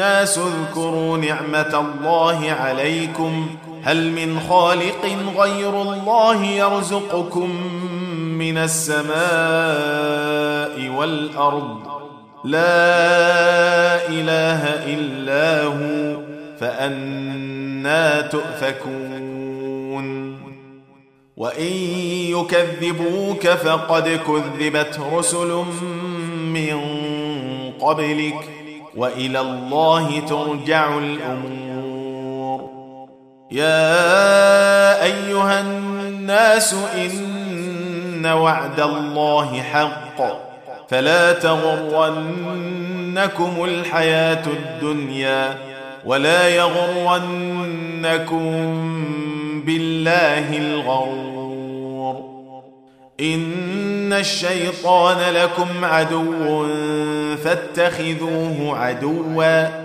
اذكروا نعمة الله عليكم. هل من خالق غير الله يرزقكم من السماء والأرض؟ لا إله إلا هو فأنا تؤفكون. وإن يكذبوك فقد كذبت رسل من قبلك. وإلى الله ترجع الأمور. يا أيها الناس إن وعد الله حق. فلا تغرنكم الحياة الدنيا ولا يغرنكم بالله الغرور. إن الشيطان لكم عدو فاتخذوه عدوا.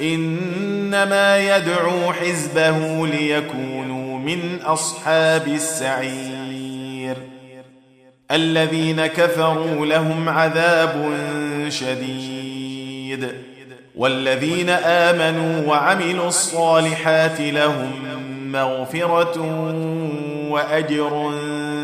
إنما يدعو حزبه ليكونوا من أصحاب السعير. الذين كفروا لهم عذاب شديد. والذين آمنوا وعملوا الصالحات لهم مغفرة وأجر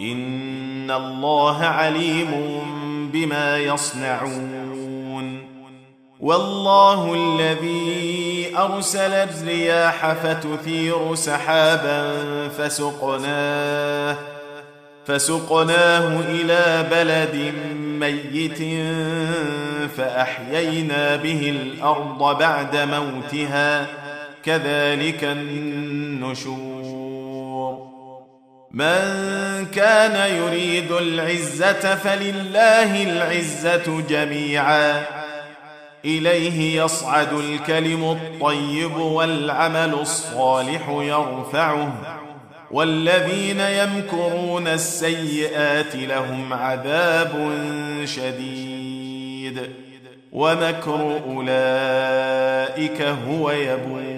ان الله عليم بما يصنعون والله الذي ارسل الرياح فتثير سحابا فسقناه فسقناه إلى بلد ميت فاحيينا به الأرض بعد موتها كذلك النشور من كان يريد العزة فلله العزة جميعا. إليه يصعد الكلم الطيب والعمل الصالح يرفعه. والذين يمكرون السيئات لهم عذاب شديد. ومكر أولئك هو يبور.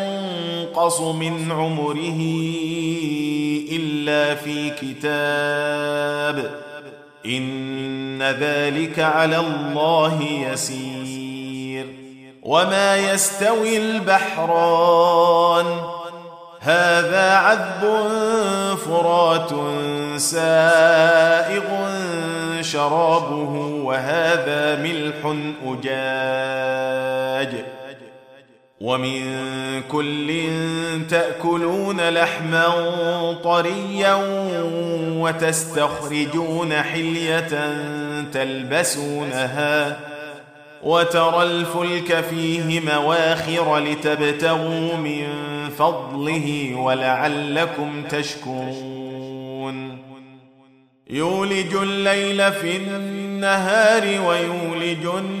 من عمره إلا في كتاب. إن ذلك على الله يسير. وما يستوي البحران. هذا عذب فرات سائغ شرابه وهذا ملح أجاج. ومن كل تأكلون لحما طريا وتستخرجون حلية تلبسونها وترى الفلك فيه مواخر لتبتغوا من فضله ولعلكم تشكرون. يولج الليل في النهار ويولج النهار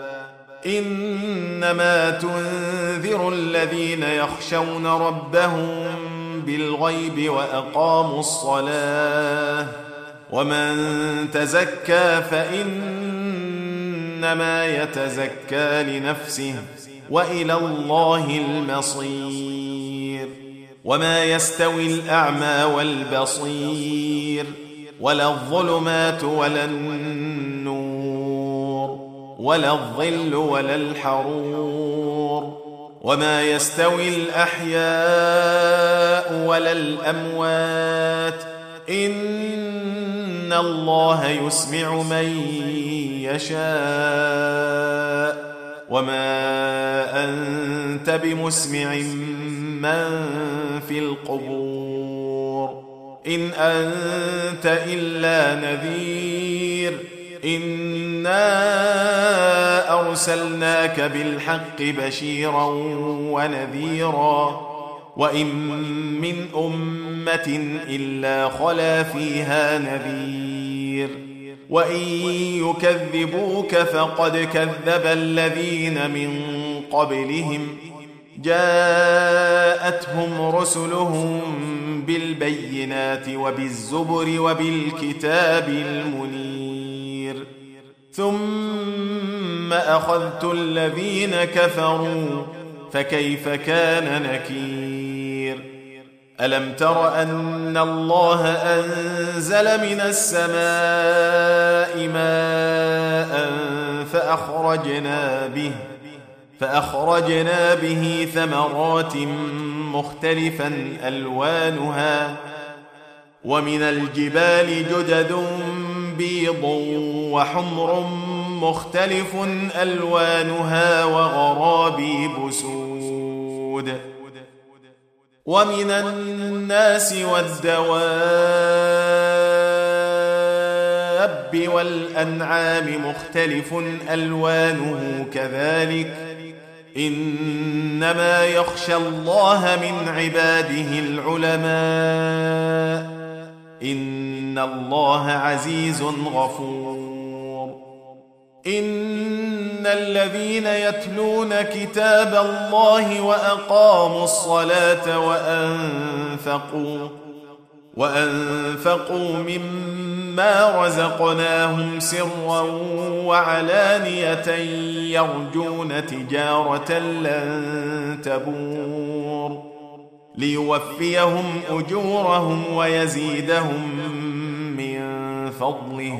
إنما تنذر الذين يخشون ربهم بالغيب وأقاموا الصلاة ومن تزكى فإنما يتزكى لنفسه وإلى الله المصير وما يستوي الأعمى والبصير ولا الظلمات ولا النور ولا الظل ولا الحرور وما يستوي الأحياء ولا الأموات إن الله يسمع من يشاء وما أنت بمسمع من في القبور إن أنت إلا نذير انا ارسلناك بالحق بشيرا ونذيرا وان من امه الا خلا فيها نذير وان يكذبوك فقد كذب الذين من قبلهم جاءتهم رسلهم بالبينات وبالزبر وبالكتاب المنير ثم أخذت الذين كفروا فكيف كان نكير؟ ألم تر أن الله أنزل من السماء ماء فأخرجنا به فأخرجنا به ثمرات مختلفا ألوانها ومن الجبال جدد بيض وحمر مختلف ألوانها وغرابيب سود. ومن الناس والدواب والأنعام مختلف ألوانه كذلك. إنما يخشى الله من عباده العلماء. إن الله عزيز غفور إن الذين يتلون كتاب الله وأقاموا الصلاة وأنفقوا وأنفقوا مما رزقناهم سرا وعلانية يرجون تجارة لن تبور ليوفيهم أجورهم ويزيدهم من فضله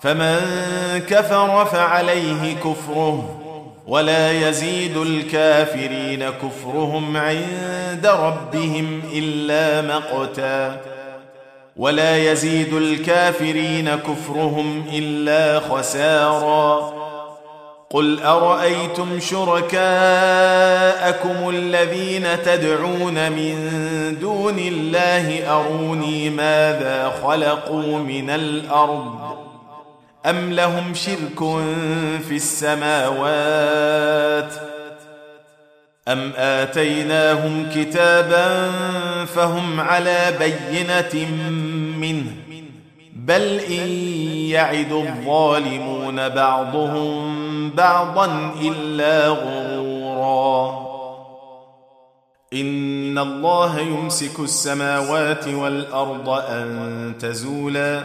فمن كفر فعليه كفره ولا يزيد الكافرين كفرهم عند ربهم إلا مقتا ولا يزيد الكافرين كفرهم إلا خسارا قل أرأيتم شركاءكم الذين تدعون من دون الله أروني ماذا خلقوا من الأرض أم لهم شرك في السماوات؟ أم آتيناهم كتابا فهم على بينة منه؟ بل إن يعد الظالمون بعضهم بعضا إلا غرورا. إن الله يمسك السماوات والأرض أن تزولا.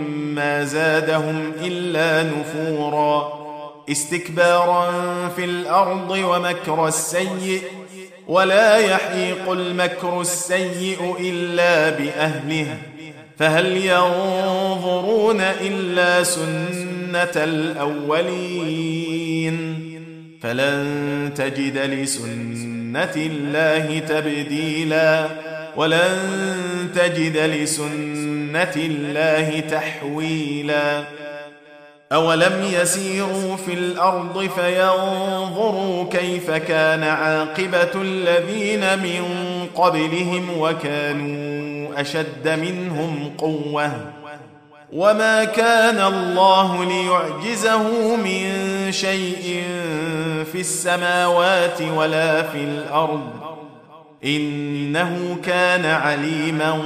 ما زادهم إلا نفورا. استكبارا في الأرض ومكر السيء ولا يحيق المكر السيء إلا بأهله. فهل ينظرون إلا سنة الأولين؟ فلن تجد لسنة الله تبديلا ولن تجد لسنه الله تحويلا. أولم يسيروا في الأرض فينظروا كيف كان عاقبة الذين من قبلهم وكانوا أشد منهم قوة. وما كان الله ليعجزه من شيء في السماوات ولا في الأرض. إنه كان عليما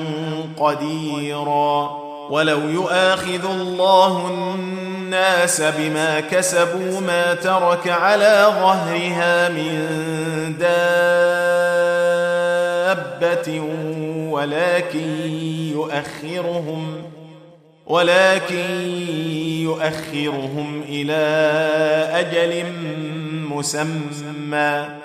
قديرا. ولو يؤاخذ الله الناس بما كسبوا ما ترك على ظهرها من دابة ولكن يؤخرهم ولكن يؤخرهم إلى أجل مسمى.